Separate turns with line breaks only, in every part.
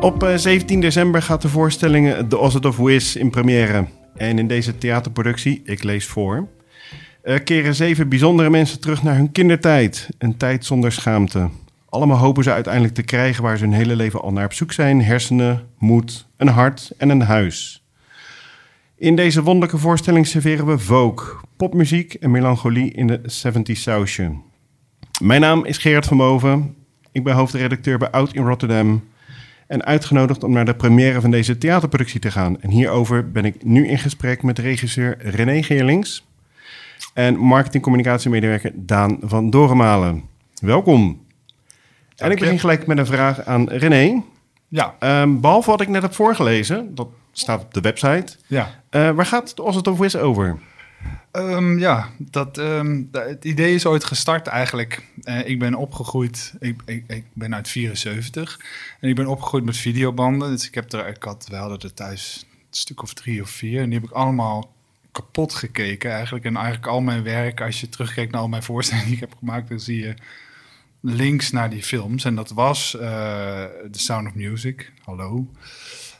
Op eh, 17 december gaat de voorstelling The Ozzy of Wiz in première. En in deze theaterproductie, ik lees voor, eh, keren zeven bijzondere mensen terug naar hun kindertijd. Een tijd zonder schaamte. Allemaal hopen ze uiteindelijk te krijgen waar ze hun hele leven al naar op zoek zijn. Hersenen, moed, een hart en een huis. In deze wonderlijke voorstelling serveren we folk, popmuziek en melancholie in de 70s sausje. Mijn naam is Gerard van Boven. Ik ben hoofdredacteur bij Oud in Rotterdam. En uitgenodigd om naar de première van deze theaterproductie te gaan. En hierover ben ik nu in gesprek met regisseur René Geerlings. En marketingcommunicatiemedewerker Daan van Dorenmalen. Welkom. En ik begin gelijk met een vraag aan René.
Ja,
Ehm, behalve wat ik net heb voorgelezen, dat staat op de website.
ja.
Eh, waar gaat het Os het of Wiz over?
Ehm, ja, dat, ehm, het idee is ooit gestart eigenlijk. Eh, ik ben opgegroeid, ik, ik, ik ben uit 74 en ik ben opgegroeid met videobanden. Dus ik heb er, ik had, we er thuis een stuk of drie of vier en die heb ik allemaal kapot gekeken eigenlijk. En eigenlijk al mijn werk, als je terugkijkt naar al mijn voorstellingen die ik heb gemaakt, dan zie je links naar die films. En dat was eh The Sound of Music, hallo.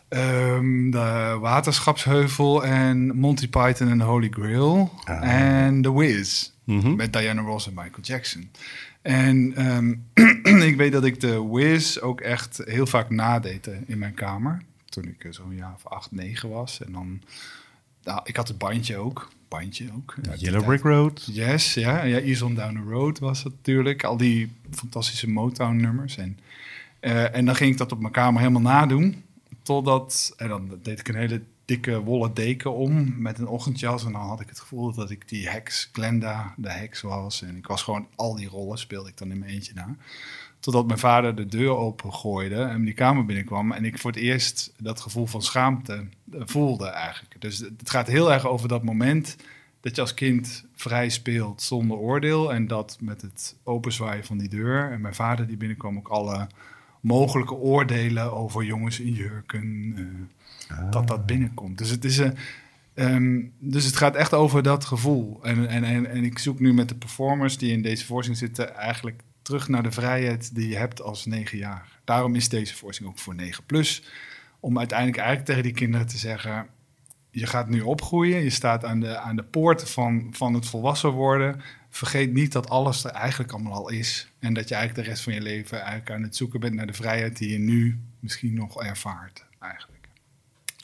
Ehm, de Waterschapsheuvel en Monty Python en the Holy Grail. En The Wiz.
Mhm.
Met Diana Ross en Michael Jackson. En ehm, ik weet dat ik de Wiz ook echt heel vaak nadeed eh, in mijn kamer. Toen ik eh, zo'n jaar of acht, negen was. En dan, nou, ik had het bandje ook. Bandje ook.
Yellow. Brick Road.
Yes, ja. ja Ease on Down the Road was het natuurlijk. Al die fantastische Motown-nummers. En, eh, en dan ging ik dat op mijn kamer helemaal nadoen. Totdat, en dan deed ik een hele dikke wollen deken om met een ochtendjas. En dan had ik het gevoel dat ik die heks, Glenda, de heks was. En ik was gewoon, al die rollen speelde ik dan in mijn eentje na. Totdat mijn vader de deur opengooide en die kamer binnenkwam. En ik voor het eerst dat gevoel van schaamte eh, voelde eigenlijk. Dus het gaat heel erg over dat moment dat je als kind vrij speelt zonder oordeel. En dat met het openzwaaien van die deur. En mijn vader die binnenkwam ook alle mogelijke oordelen over jongens in jurken. eh, Dat dat binnenkomt. Dus het is een. ehm, dus het gaat echt over dat gevoel. En, en, en, en ik zoek nu met de performers die in deze voorstelling zitten eigenlijk terug naar de vrijheid die je hebt als negenjarige. Daarom is deze voorstelling ook voor 9 plus. Om uiteindelijk eigenlijk tegen die kinderen te zeggen: je gaat nu opgroeien, je staat aan de, aan de poort van, van het volwassen worden. Vergeet niet dat alles er eigenlijk allemaal al is. En dat je eigenlijk de rest van je leven eigenlijk aan het zoeken bent naar de vrijheid die je nu misschien nog ervaart. Eigenlijk.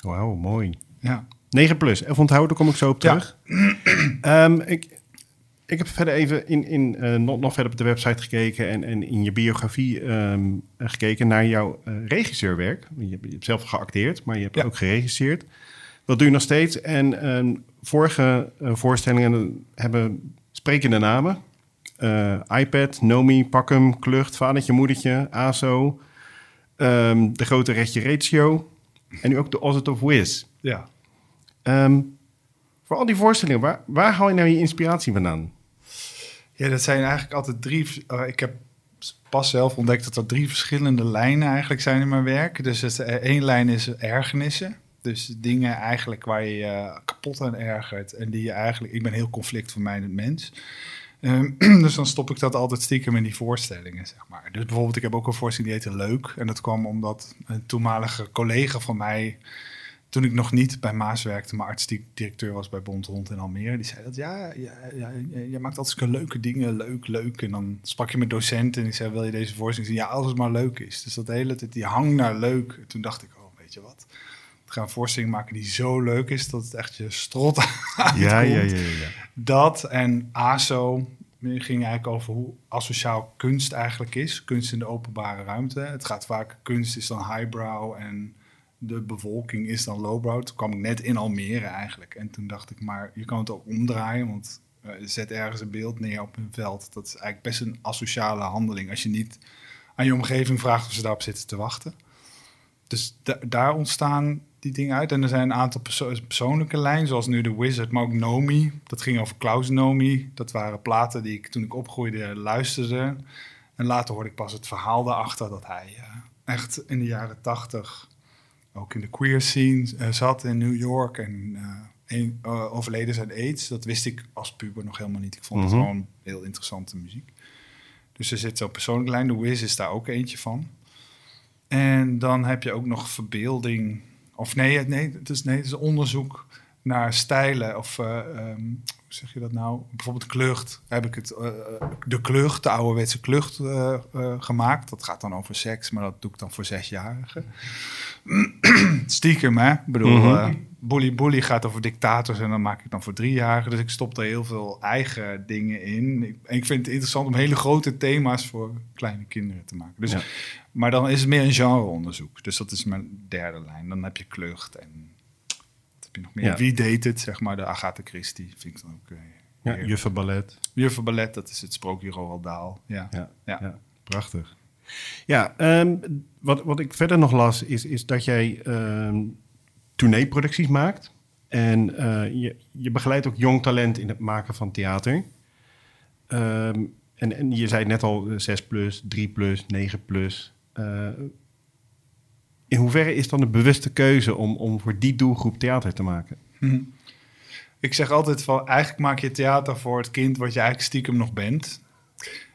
Wauw, mooi.
Ja.
9 plus. Even onthouden, daar kom ik zo op
Ja.
terug. Ehm, ik, ik heb verder even in, in, eh, nog, nog verder op de website gekeken en, en in je biografie ehm, gekeken naar jouw eh, regisseurwerk. Je hebt, je hebt zelf geacteerd, maar je hebt
Ja.
ook geregisseerd. Dat doe je nog steeds. En ehm, vorige eh, voorstellingen hebben sprekende namen. Eh, iPad, Nomi, Pakkem, Klucht, Vadertje, Moedertje, ASO, ehm, De Grote Retje Ratio en nu ook de Ozzy of Wiz.
ja.
Ehm, voor al die voorstellingen, waar, waar haal je nou je inspiratie vandaan?
Ja, dat zijn eigenlijk altijd drie. eh, ik heb pas zelf ontdekt dat er drie verschillende lijnen eigenlijk zijn in mijn werk. Dus het, eh, één lijn is ergernissen. Dus dingen eigenlijk waar je je kapot aan ergert. En die je eigenlijk. Ik ben heel conflictvermijdend mens. Ehm, dus dan stop ik dat altijd stiekem in die voorstellingen, zeg maar. Dus bijvoorbeeld, ik heb ook een voorstelling die heette Leuk. En dat kwam omdat een toenmalige collega van mij toen ik nog niet bij Maas werkte, maar artistiek directeur was bij Bond Hond in Almere, die zei dat ja, ja, ja je maakt altijd leuke dingen, leuk, leuk. En dan sprak je met docenten en ik zei, wil je deze voorstelling zien? Ja, als het maar leuk is. Dus dat hele tijd, die hang naar leuk. En toen dacht ik, oh, weet je wat? Gaan voorstelling maken die zo leuk is dat het echt je strot uitkomt.
Ja, ja, ja, ja. ja.
Dat en ASO ging eigenlijk over hoe asociaal kunst eigenlijk is. Kunst in de openbare ruimte. Het gaat vaak, kunst is dan highbrow en de bevolking is dan lowbrow. Toen kwam ik net in Almere eigenlijk. En toen dacht ik, maar je kan het ook omdraaien, want eh, zet ergens een beeld neer op een veld. Dat is eigenlijk best een asociale handeling als je niet aan je omgeving vraagt of ze daarop zitten te wachten. Dus da- daar ontstaan die dingen uit. En er zijn een aantal perso- persoonlijke lijnen, zoals nu The Wizard, maar ook Nomi. Dat ging over Klaus Nomi. Dat waren platen die ik toen ik opgroeide luisterde. En later hoorde ik pas het verhaal daarachter dat hij eh, echt in de jaren tachtig ook in de queer scene eh, zat in New York en eh, een- overleden zijn AIDS. Dat wist ik als puber nog helemaal niet. Ik vond
Mhm.
het gewoon heel interessante muziek. Dus er zit zo'n persoonlijke lijn. The Wiz is daar ook eentje van. En dan heb je ook nog verbeelding. Of nee, nee, het is, nee, is onderzoek naar stijlen. Of eh, ehm, hoe zeg je dat nou? Bijvoorbeeld klucht. Heb ik het, eh, de klucht, de ouderwetse klucht eh, eh, gemaakt. Dat gaat dan over seks, maar dat doe ik dan voor zesjarigen. Stiekem, hè? Ik bedoel,
Mhm.
eh, Bully Bully gaat over dictators en dan maak ik dan voor driejarigen. Dus ik stop er heel veel eigen dingen in. Ik, en ik vind het interessant om hele grote thema's voor kleine kinderen te maken. Dus,
Ja.
Maar dan is het meer een genreonderzoek. Dus dat is mijn derde lijn. Dan heb je klucht en wat heb je nog meer?
Ja.
Wie deed het, zeg maar, de Agatha Christie. Vind ik dan ook... eh,
Ja,
heerlijk.
juffenballet.
Juffer Ballet, dat is het sprookje Roald. Ja,
Ja.
ja.
prachtig. Ja, ehm, wat, wat ik verder nog las, is, is dat jij ehm tourneeproducties maakt. En eh, je, je begeleidt ook jong talent in het maken van theater. Ehm, en, en je zei net al eh, 6 plus, 3 plus, 9 plus. Eh, in hoeverre is dan een bewuste keuze om, om voor die doelgroep theater te maken?
Mhm. Ik zeg altijd van, eigenlijk maak je theater voor het kind wat je eigenlijk stiekem nog bent.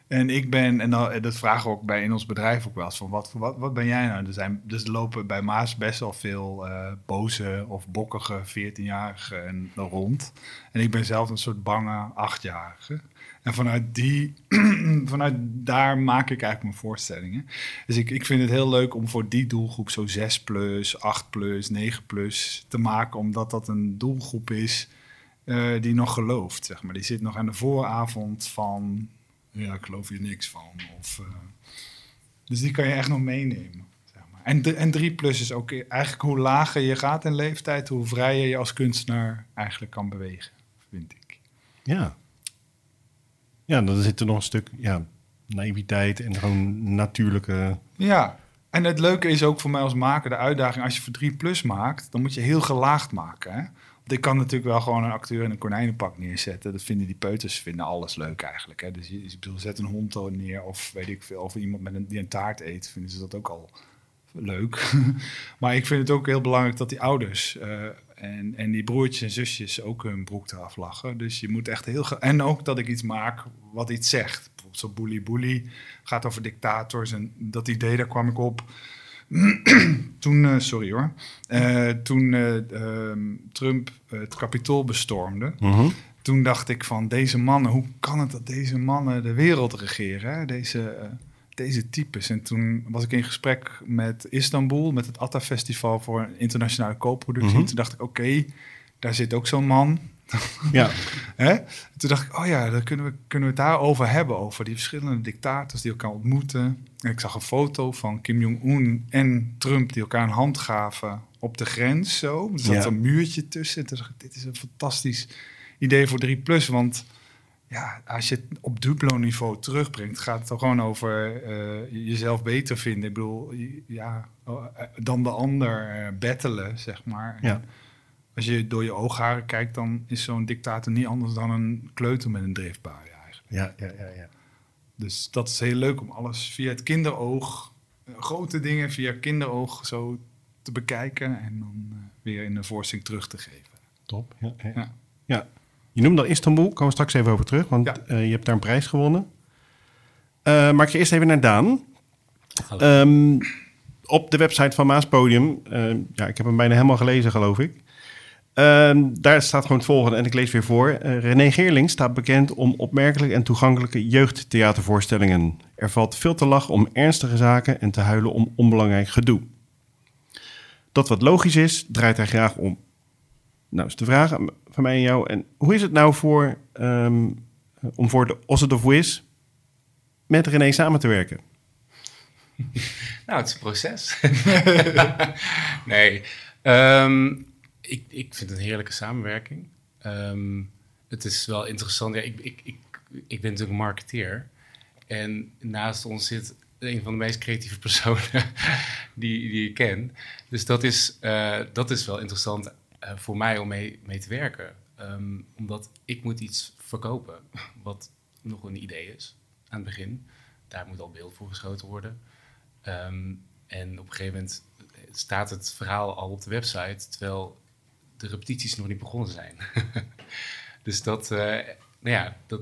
En ik ben, en en dat vragen we ook bij in ons bedrijf ook wel eens, van wat, wat, wat ben jij nou? Er zijn, dus lopen bij Maas best wel veel eh, boze of bokkige 14-jarigen en rond. En ik ben zelf een soort bange 8-jarige. En vanuit die, vanuit daar maak ik eigenlijk mijn voorstellingen. Dus ik, ik vind het heel leuk om voor die doelgroep zo 6 plus, 8 plus, 9 plus te maken, omdat dat een doelgroep is eh, die nog gelooft, zeg maar. Die zit nog aan de vooravond van, ja, ik geloof hier niks van. Of, eh, dus die kan je echt nog meenemen. Zeg maar. en, en 3 plus is ook eigenlijk hoe lager je gaat in leeftijd, hoe vrijer je als kunstenaar eigenlijk kan bewegen, vind ik.
Ja. Ja, dan zit er nog een stuk ja, naïviteit en gewoon natuurlijke...
Ja, en het leuke is ook voor mij als maker de uitdaging... als je voor 3 plus maakt, dan moet je heel gelaagd maken. Want ik kan natuurlijk wel gewoon een acteur in een konijnenpak neerzetten. Dat vinden die peuters vinden alles leuk eigenlijk. Hè? Dus ik bedoel, zet een hond er neer of weet ik veel... of iemand met een, die een taart eet, vinden ze dat ook al leuk. maar ik vind het ook heel belangrijk dat die ouders... eh, en, en die broertjes en zusjes ook hun broek eraf lachen. Dus je moet echt heel... En ook dat ik iets maak wat iets zegt. Bijvoorbeeld zo Boelie Boelie gaat over dictators. En dat idee, daar kwam ik op toen... eh, sorry hoor. Eh, toen eh, ehm, Trump het kapitool bestormde...
Mhm.
toen dacht ik van deze mannen... hoe kan het dat deze mannen de wereld regeren? Hè? Deze, deze types. En toen was ik in gesprek met Istanbul... met het Atta-festival voor een internationale co-productie.
Mhm.
Toen dacht ik, oké, daar zit ook zo'n man...
Ja,
Hè? Toen dacht ik, oh ja, dan kunnen we, kunnen we het daarover hebben. Over die verschillende dictators die elkaar ontmoeten. En ik zag een foto van Kim Jong-un en Trump die elkaar een hand gaven op de grens. Zo. Er zat
Ja.
een muurtje tussen. Toen dacht ik, dit is een fantastisch idee voor 3 Plus. Want ja, als je het op Duplo-niveau terugbrengt, gaat het er gewoon over eh, jezelf beter vinden. Ik bedoel, ja, oh, eh, dan de ander eh, battelen, zeg maar.
Ja.
Als je door je oogharen kijkt, dan is zo'n dictator niet anders dan een kleuter met een driftbui eigenlijk.
ja, ja, ja. ja.
Dus dat is heel leuk om alles via het kinderoog, grote dingen via kinderoog zo te bekijken en dan weer in de voorstelling terug te geven.
Top. Ja, ja.
Ja.
Ja. Je noemde al Istanbul, komen we straks even over terug, want
Ja.
eh, je hebt daar een prijs gewonnen. Eh, maar ik ga eerst even naar Daan. Ehm, op de website van Maaspodium, eh, ja, ik heb hem bijna helemaal gelezen, geloof ik. Ehm, daar staat gewoon het volgende, en ik lees weer voor. René Geerling staat bekend om opmerkelijke en toegankelijke jeugdtheatervoorstellingen. Er valt veel te lachen om ernstige zaken en te huilen om onbelangrijk gedoe. Dat wat logisch is, draait hij graag om. Nou, is de vraag van mij en jou. En hoe is het nou voor, ehm, om voor de Osset of Wiz met René samen te werken?
Nou, het is een proces. nee, ehm, ik, ik vind het een heerlijke samenwerking. Ehm, het is wel interessant. Ik, ik, ik, ik ben natuurlijk een marketeer. En naast ons zit een van de meest creatieve personen die, die ik ken. Dus dat is, eh, dat is wel interessant eh, voor mij om mee, mee te werken. Ehm, omdat ik moet iets verkopen wat nog een idee is aan het begin. Daar moet al beeld voor geschoten worden. Ehm, en op een gegeven moment staat het verhaal al op de website, terwijl de repetities nog niet begonnen zijn. dus dat, eh, nou ja, dat,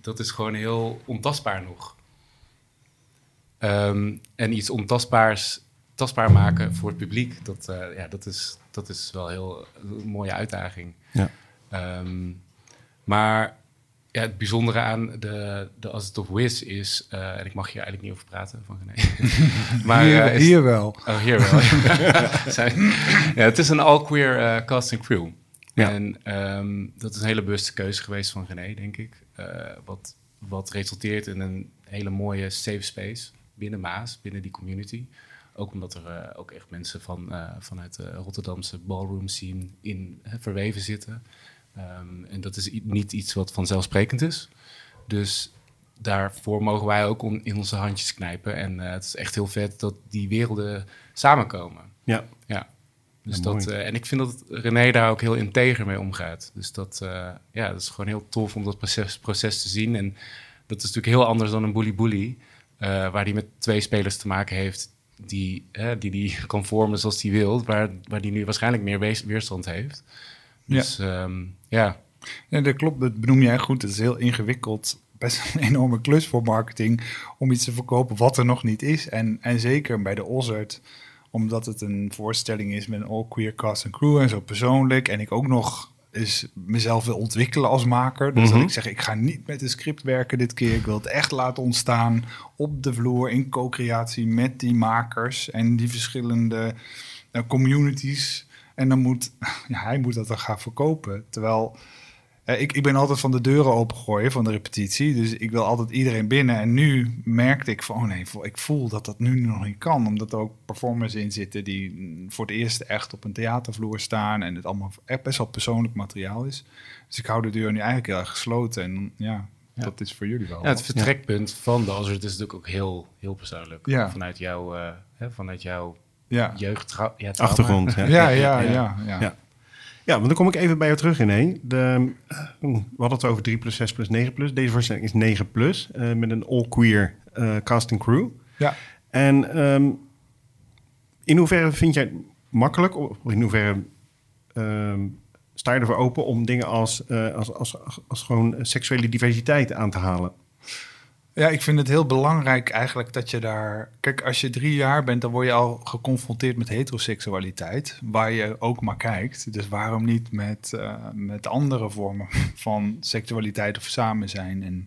dat is gewoon heel ontastbaar nog. Ehm, en iets ontastbaars tastbaar maken voor het publiek, dat, eh, ja, dat, is, dat is wel heel een mooie uitdaging.
Ja.
Ehm, maar ja, het bijzondere aan de, de As It Of Wiz is, eh, en ik mag hier eigenlijk niet over praten van René. maar,
hier,
eh, is-
hier wel.
Oh, hier wel. Ja, het is een all-queer eh, cast and crew.
Ja.
En ehm, dat is een hele bewuste keuze geweest van René, denk ik. Wat, wat resulteert in een hele mooie safe space binnen Maas, binnen die community. Ook omdat er eh, ook echt mensen van, eh, vanuit de Rotterdamse ballroom scene in verweven zitten. Ehm, en dat is niet iets wat vanzelfsprekend is. Dus daarvoor mogen wij ook on- in onze handjes knijpen. En eh, het is echt heel vet dat die werelden samenkomen.
Ja.
Ja. Dus
Ja,
dat, en ik vind dat René daar ook heel integer mee omgaat. Dus dat, ja, dat is gewoon heel tof om dat proces, proces te zien. En dat is natuurlijk heel anders dan een bully bully, eh, waar die met twee spelers te maken heeft die die, die, die kan vormen zoals hij wil, waar, waar die nu waarschijnlijk meer weerstand heeft. Dus ja, ja.
Ja, dat klopt. Dat benoem jij goed. Het is heel ingewikkeld. Best een enorme klus voor marketing om iets te verkopen wat er nog niet is. En, en zeker bij de Ozert, omdat het een voorstelling is met een all-queer cast en crew en zo persoonlijk. En ik ook nog eens mezelf wil ontwikkelen als maker. Dus
Mhm.
dat ik zeg, ik ga niet met een script werken dit keer. Ik wil het echt laten ontstaan op de vloer in co-creatie met die makers en die verschillende eh, communities. En dan moet ja, hij moet dat dan gaan verkopen. Terwijl ik, ik ben altijd van de deuren opengooien van de repetitie. Dus ik wil altijd iedereen binnen. En nu merkte ik van, oh nee, ik voel dat dat nu nog niet kan. Omdat er ook performers in zitten die mm, voor het eerst echt op een theatervloer staan. En het allemaal echt best wel persoonlijk materiaal is. Dus ik hou de deur nu eigenlijk heel erg gesloten. En ja,
Ja.
dat is voor jullie wel.
ja, het vertrekpunt van de Azure is natuurlijk ook heel, heel persoonlijk.
Ja.
Vanuit, jouw, eh, hè, vanuit jouw
ja.
jeugd, ja.
Achtergrond. Ja.
Ja, ja, ja, ja.
Want dan kom ik even bij jou terug in. De, eh, we hadden het over 3 plus, 6 plus, 9 plus. Deze voorstelling is 9 plus, eh, met een all-queer eh cast and crew.
Ja.
En ehm, in hoeverre vind jij het makkelijk, of in hoeverre ehm, sta je ervoor open om dingen als, als, als, als, als gewoon seksuele diversiteit aan te halen?
Ja, ik vind het heel belangrijk eigenlijk dat je daar... Kijk, als je drie jaar bent, dan word je al geconfronteerd met heteroseksualiteit. Waar je ook maar kijkt. Dus waarom niet met, eh, met andere vormen van seksualiteit of samen zijn? En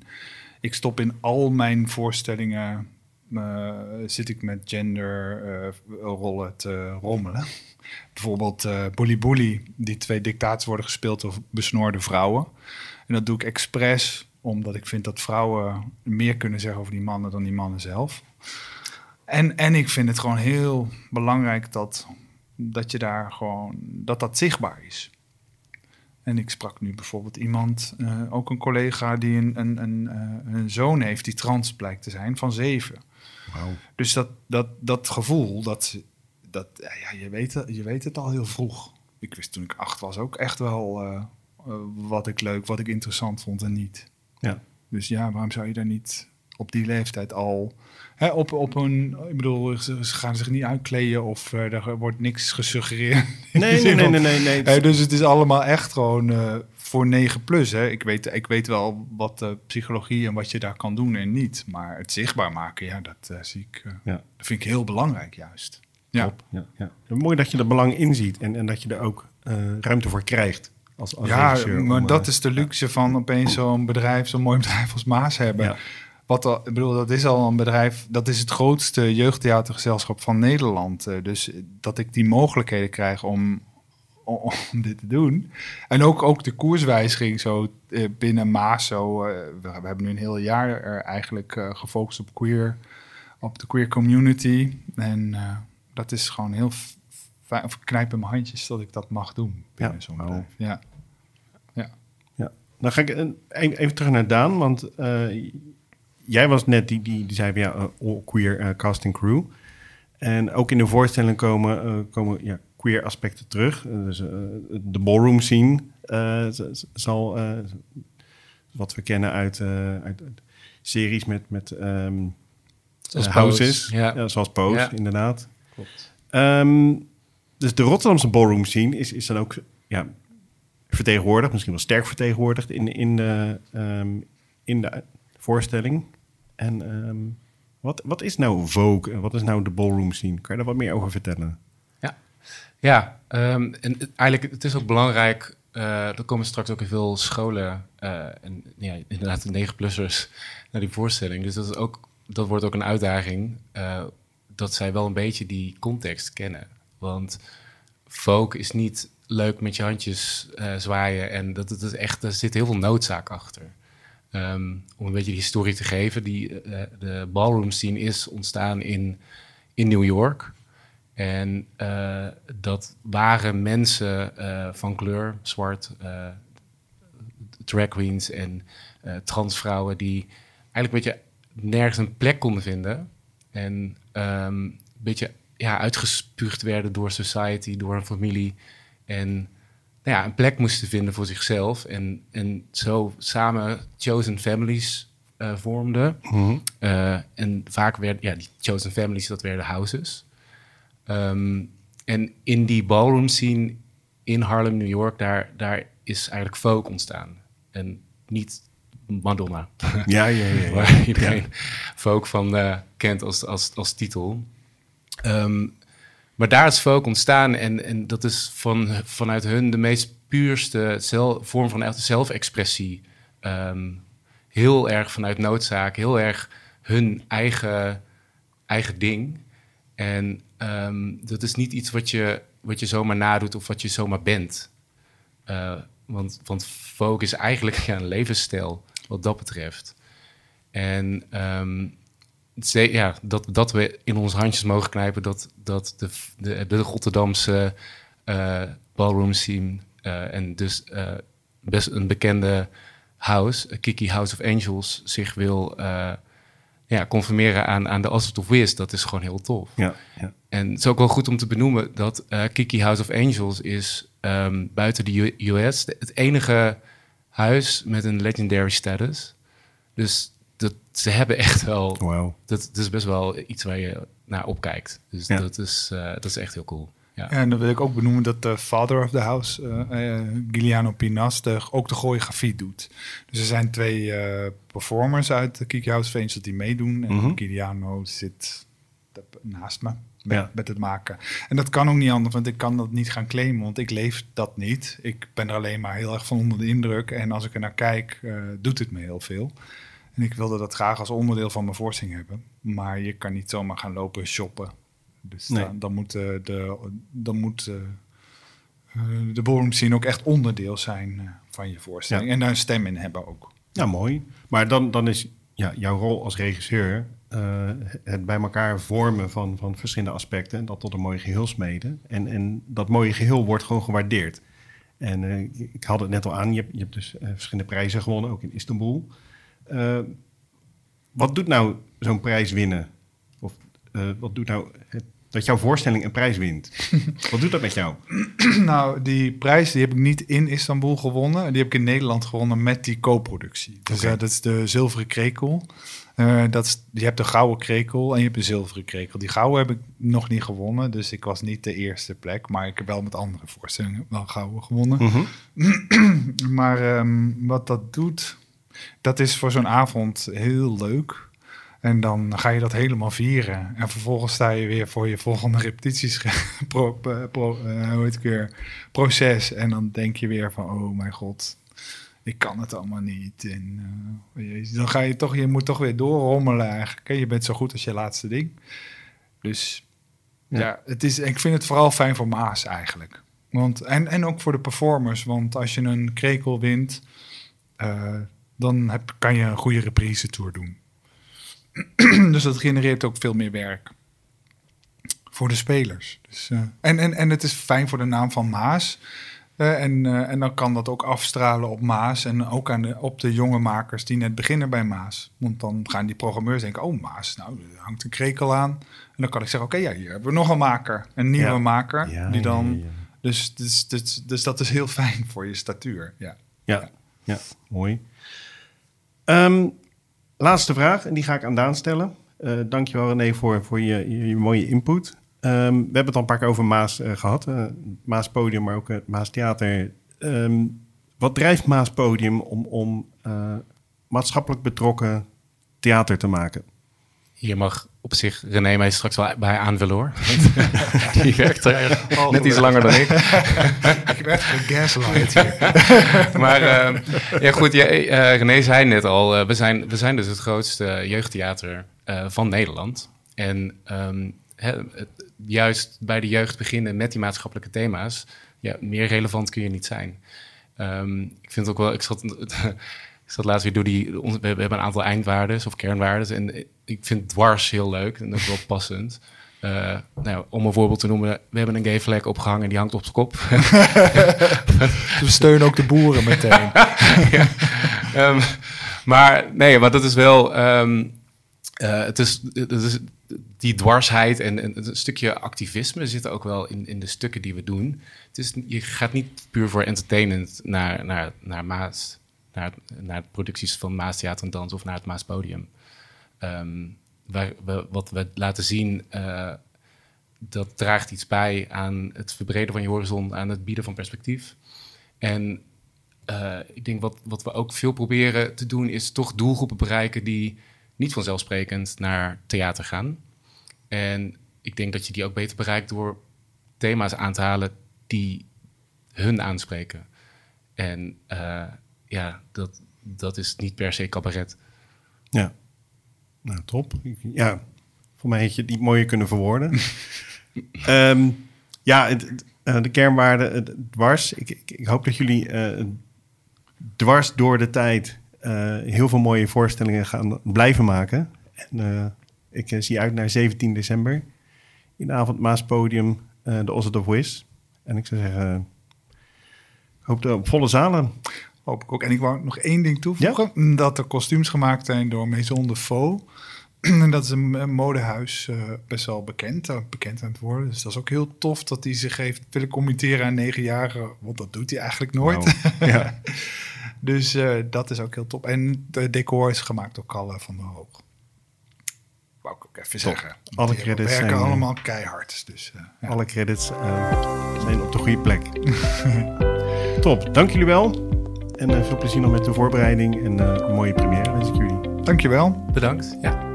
ik stop in al mijn voorstellingen... eh, zit ik met genderrollen te rommelen. Bijvoorbeeld eh Bully Bully, die twee dictators worden gespeeld door besnoorde vrouwen. En dat doe ik expres omdat ik vind dat vrouwen meer kunnen zeggen over die mannen dan die mannen zelf. En, en ik vind het gewoon heel belangrijk dat, dat je daar gewoon, dat dat zichtbaar is. En ik sprak nu bijvoorbeeld iemand, eh, ook een collega die een, een, een, eh, een zoon heeft die trans blijkt te zijn van zeven. Dus dat, dat, dat gevoel, dat, dat ja, je, weet, het- je weet het al heel vroeg. Ik wist toen ik acht was ook echt wel eh, wat ik leuk, wat ik interessant vond en niet.
Ja.
Dus ja, waarom zou je daar niet op die leeftijd al... Hè, op, op een, ik bedoel, ze gaan zich niet uitkleden of eh, er wordt niks gesuggereerd.
Nee, nee, nee, nee, nee.
dus het is allemaal echt gewoon eh, voor 9 plus. Hè. Ik, weet, ik weet wel wat de psychologie en wat je daar kan doen en niet. Maar het zichtbaar maken, ja, dat eh, zie ik.
Ja.
Dat vind ik heel belangrijk juist. Ja.
Top. Ja, ja. Mooi dat je er belang in ziet en, en dat je er ook ruimte voor krijgt. Als, als
Ja, maar
om,
dat
eh,
is de luxe van opeens zo'n bedrijf, zo'n mooi bedrijf als Maas hebben.
Ja.
Wat al, ik bedoel, dat is al een bedrijf, dat is het grootste jeugdtheatergezelschap van Nederland. Eh, Dus dat ik die mogelijkheden krijg om, om, om dit te doen. En ook, ook de koerswijziging zo eh, binnen Maas. Zo, we, we hebben nu een heel jaar er eigenlijk gefocust op queer, op de queer community. En dat is gewoon heel of ik knijp in mijn handjes dat ik dat mag doen binnen
Ja.
zo'n
Oh.
bedrijf. Ja.
Dan ga ik een- even even terug naar Daan, want eh, jij was net die, die, die zei van ja, eh, all queer eh, casting crew. En ook in de voorstelling komen, eh, komen ja, queer aspecten terug. Eh, dus eh, de ballroom scene eh, zal, eh, wat we kennen uit, eh, uit, uit series met, met ehm,
Zoals
eh,
Pose,
houses,
ja.
Ja, zoals Pose,
Ja.
inderdaad.
Klopt.
Ehm, dus de Rotterdamse ballroom scene is, is dan ook ja, vertegenwoordigd, misschien wel sterk vertegenwoordigd in, in, de, ehm, in de voorstelling. En ehm, Wat, wat is nou Vogue en wat is nou de ballroom scene? Kan je daar wat meer over vertellen?
Ja, ehm, en eigenlijk het is ook belangrijk. eh er komen straks ook in veel scholen eh, en ja, inderdaad de 9-plussers naar die voorstelling. Dus dat, is ook, dat wordt ook een uitdaging eh, dat zij wel een beetje die context kennen. Want folk is niet leuk met je handjes eh, zwaaien en dat, dat is echt, er zit heel veel noodzaak achter. Ehm, om een beetje die historie te geven, die, eh, de ballroom scene is ontstaan in, in New York. En eh, dat waren mensen van kleur, zwart, drag queens en transvrouwen die eigenlijk een beetje nergens een plek konden vinden. En ehm, een beetje ja, uitgespuugd werden door society, door een familie. En nou ja, een plek moesten vinden voor zichzelf. En, en zo samen chosen families eh, vormden. Eh, en vaak werden, ja, die chosen families, dat werden houses. Ehm, en in die ballroom scene in Harlem, New York, daar, daar is eigenlijk folk ontstaan. En niet Madonna,
Ja, ja, ja. ja.
waar iedereen folk van eh, kent als, als, als titel. Ehm, maar daar is folk ontstaan en, en dat is van, vanuit hun de meest puurste vorm van echte zelfexpressie. Ehm, heel erg vanuit noodzaak, heel erg hun eigen, eigen ding. En ehm, dat is niet iets wat je, wat je zomaar nadoet of wat je zomaar bent. Eh, want, want folk is eigenlijk ja, een levensstijl wat dat betreft. En ja, dat, dat we in onze handjes mogen knijpen, dat, dat de, de, de Rotterdamse eh, ballroom scene eh, en dus eh, best een bekende house, Kiki House of Angels, zich wil ja, conformeren aan, aan de Asset of Wiz, dat is gewoon heel tof.
Ja, ja.
En het is ook wel goed om te benoemen dat Kiki House of Angels is ehm, buiten de US het enige huis met een legendary status. Dus dat, ze hebben echt wel, dat, dat is best wel iets waar je naar opkijkt. Dus
Ja.
dat, is, eh, dat is echt heel cool. Ja.
En dan wil ik ook benoemen dat de father of the house, eh, eh, Giuliano Pinas, de, ook de choreografie doet. Dus er zijn twee eh, performers uit de Kiki House die meedoen. En
Mhm.
Giuliano zit naast me met,
Ja.
met het maken. En dat kan ook niet anders, want ik kan dat niet gaan claimen, want ik leef dat niet. Ik ben er alleen maar heel erg van onder de indruk. En als ik er naar kijk, eh, doet het me heel veel. En ik wilde dat graag als onderdeel van mijn voorstelling hebben. Maar je kan niet zomaar gaan lopen shoppen. Dus
Nee.
dan, dan moet, eh, de, dan moet eh, eh, de ballroom ook echt onderdeel zijn van je voorstelling.
Ja.
En daar een stem in hebben ook.
Ja, mooi. Maar dan, dan is ja, jouw rol als regisseur het bij elkaar vormen van, van verschillende aspecten en dat tot een mooi geheel smeden. En, en dat mooie geheel wordt gewoon gewaardeerd. En ik had het net al aan, je hebt, je hebt dus verschillende prijzen gewonnen, ook in Istanbul. Eh, wat doet nou zo'n prijs winnen? Of eh, wat doet nou het, dat jouw voorstelling een prijs wint? wat doet dat met jou?
nou, die prijs die heb ik niet in Istanbul gewonnen. Die heb ik in Nederland gewonnen met die co-productie. Dus eh, dat is de zilveren krekel. Dat is, je hebt de gouden krekel en je hebt de zilveren krekel. Die gouden heb ik nog niet gewonnen, dus ik was niet de eerste plek. Maar ik heb wel met andere voorstellingen wel gouden gewonnen.
Mhm.
Maar ehm, wat dat doet, dat is voor zo'n avond heel leuk. En dan ga je dat helemaal vieren. En vervolgens sta je weer voor je volgende repetities, pro, eh, pro, eh, hoe heet het weer, proces. En dan denk je weer van, oh mijn god, ik kan het allemaal niet. En eh, dan ga je toch, je moet toch weer doorrommelen eigenlijk. Je bent zo goed als je laatste ding. Dus
Ja.
ja, het is, ik vind het vooral fijn voor Maas eigenlijk. Want, en, en ook voor de performers. Want als je een krekel wint, eh, dan heb, kan je een goede reprise tour doen. dus dat genereert ook veel meer werk voor de spelers. Dus, eh, en, en, en het is fijn voor de naam van Maas. Eh, en, eh, en dan kan dat ook afstralen op Maas en ook aan de, op de jonge makers die net beginnen bij Maas. Want dan gaan die programmeurs denken, oh Maas, nou, er hangt een krekel aan. En dan kan ik zeggen, oké, ja, hier hebben we nog een maker. Een nieuwe
Ja.
maker,
Ja,
die dan...
ja.
Dus, dus, dus, dus dat is heel fijn voor je statuur, ja.
Ja, ja mooi. Ehm, laatste vraag, en die ga ik aan Daan stellen. Eh dankjewel René voor, voor je, je, mooie input. Ehm, we hebben het al een paar keer over Maas eh, gehad. eh, Maas Podium, maar ook het Maas Theater. Ehm, wat drijft Maas Podium om, om maatschappelijk betrokken theater te maken?
Hier mag op zich René mij straks wel bij aanvullen hoor. Die werkt er
Oh,
net iets langer dan ik.
Ik werd gegaslight hier.
maar uh, ja, goed, ja, uh, René zei net al, uh, we, zijn, we zijn dus het grootste jeugdtheater uh, van Nederland. En um, he, het, juist bij de jeugd beginnen met die maatschappelijke thema's, ja, meer relevant kun je niet zijn. Um, ik vind het ook wel, ik zat, ik zat laatst weer door die, we hebben een aantal eindwaarden of kernwaarden. En ik vind dwars heel leuk en ook wel passend. Uh, nou, om een voorbeeld te noemen, we hebben een gay flag opgehangen en die hangt op zijn kop.
we steunen ook de boeren meteen.
ja. um, maar nee, maar dat is wel. Um, uh, het, is, het is die dwarsheid en, en, een stukje activisme zit ook wel in, in de stukken die we doen. Het is, je gaat niet puur voor entertainment naar, naar, naar Maas, naar, producties van Maas Theater en Dans of naar het Maas Podium. Um, waar we, wat we laten zien, uh, dat draagt iets bij aan het verbreden van je horizon, aan het bieden van perspectief. En uh, ik denk wat, wat we ook veel proberen te doen, is toch doelgroepen bereiken die niet vanzelfsprekend naar theater gaan. En ik denk dat je die ook beter bereikt door thema's aan te halen die hun aanspreken. En uh, ja, dat, dat is niet per se cabaret.
Ja. Nou, top. Ja, voor mij had je het niet mooier kunnen verwoorden. um, ja, het, uh, de kernwaarde uh, dwars. Ik, ik, ik, hoop dat jullie uh, dwars door de tijd uh, heel veel mooie voorstellingen gaan blijven maken. En, ik zie uit naar 17 december. In de avond Maaspodium, de Osset of Wiz. En ik zou zeggen, ik hoop op volle zalen.
Hoop ik ook. En ik wou nog één ding toevoegen. Ja? Dat er kostuums gemaakt zijn door Maison de Faux. En dat is een modehuis uh, best wel bekend, uh, bekend aan het worden. Dus dat is ook heel tof dat hij zich heeft willen committeren aan negen jaren. Want dat doet hij eigenlijk nooit.
Wow. Ja.
dus uh, dat is ook heel top. En de decor is gemaakt door Kalle van der Hoog. Wou ik ook even
top.
zeggen.
Alle credits
werken
zijn,
allemaal keihard. Dus, ja.
Alle credits zijn op de goede plek. top, dank jullie wel. En veel plezier nog met de voorbereiding en een mooie première wens ik jullie.
Dankjewel.
Bedankt. Ja.